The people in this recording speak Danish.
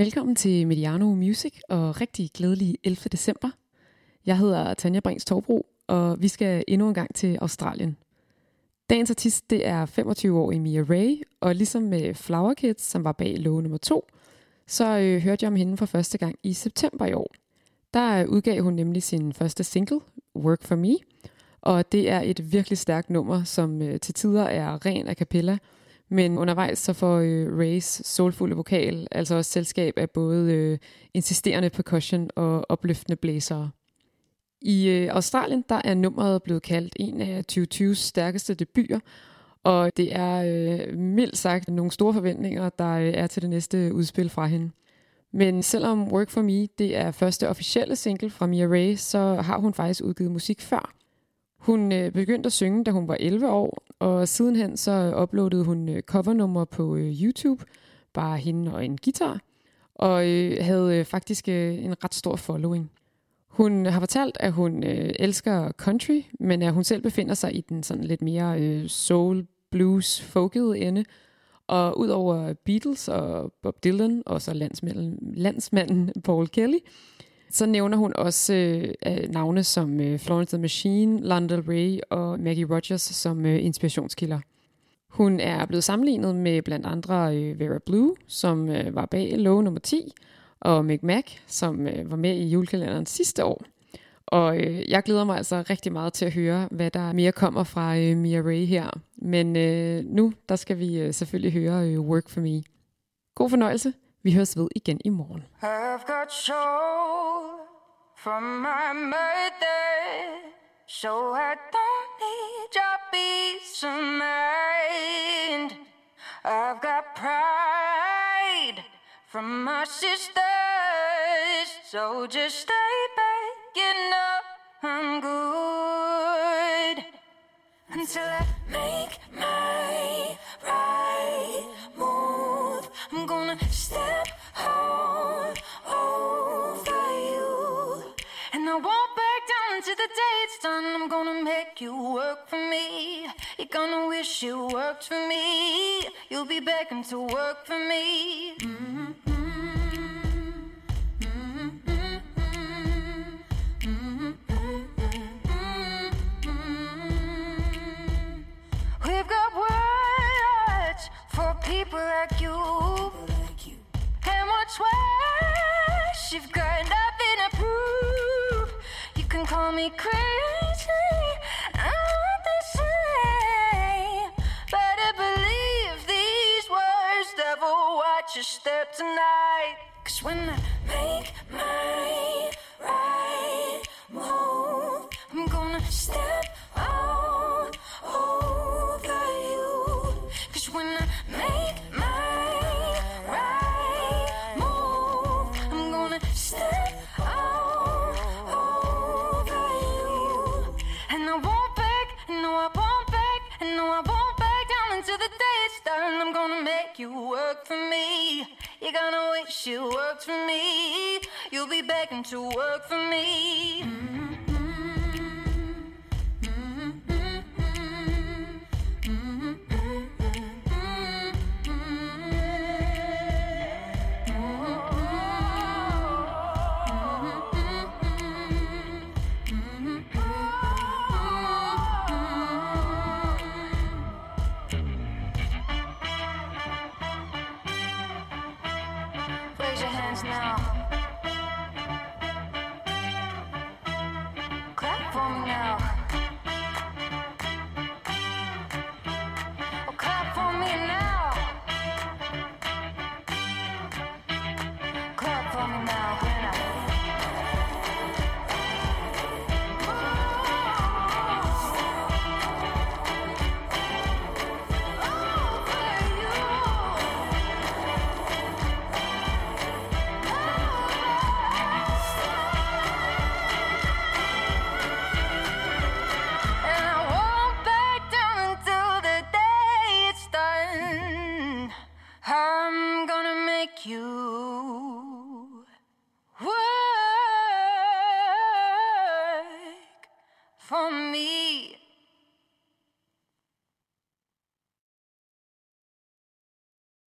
Velkommen til Mediano Music og rigtig glædelig 11. december. Jeg hedder Tanja Brings Torbro, og vi skal endnu en gang til Australien. Dagens artist det er 25-årige Mia Ray, og ligesom med Flower Kids, som var bag låge nummer 2, så øh, hørte jeg om hende for første gang i september i år. Der øh, udgav hun nemlig sin første single, Work For Me, og det er et virkelig stærkt nummer, som øh, til tider er ren a cappella, men undervejs så får øh, Rays solfulde vokal altså også selskab af både øh, insisterende percussion og opløftende blæsere. I øh, Australien der er nummeret blevet kaldt en af 2020's stærkeste debuter, og det er øh, mildt sagt nogle store forventninger, der øh, er til det næste udspil fra hende. Men selvom Work For Me det er første officielle single fra Mia Ray, så har hun faktisk udgivet musik før. Hun øh, begyndte at synge, da hun var 11 år, og sidenhen så uploadede hun øh, covernummer på øh, YouTube, bare hende og en guitar, og øh, havde faktisk en ret stor following. Hun har fortalt, at hun øh, elsker country, men at hun selv befinder sig i den sådan lidt mere øh, soul, blues, folkede ende. Og udover Beatles og Bob Dylan, og så landsmanden, landsmanden Paul Kelly, så nævner hun også øh, navne som øh, Florence the Machine, Lana Ray og Maggie Rogers som øh, inspirationskilder. Hun er blevet sammenlignet med blandt andre øh, Vera Blue, som øh, var bag lov nummer 10, og Mick Mac, som øh, var med i julekalenderen sidste år. Og øh, jeg glæder mig altså rigtig meget til at høre, hvad der mere kommer fra øh, Mia Ray her. Men øh, nu, der skal vi øh, selvfølgelig høre øh, Work For Me. God fornøjelse. Vi høres ved igen i morgen. I've got show. From my mother, so I don't need your peace of mind. I've got pride from my sisters, so just stay back, you know I'm good until I make my right until the day it's done. I'm gonna make you work for me. You're gonna wish you worked for me. You'll be begging to work for me. Mm-hmm. We've got words for people like you. And what's worse, you've got me crazy. The same. Better believe these words, devil, watch your step tonight. Cause when I make my right move, I'm gonna step and no, I won't back down until the day it's done. I'm gonna make you work for me. You're gonna wish you worked for me. You'll be begging to work for me. Raise Yeah. for me.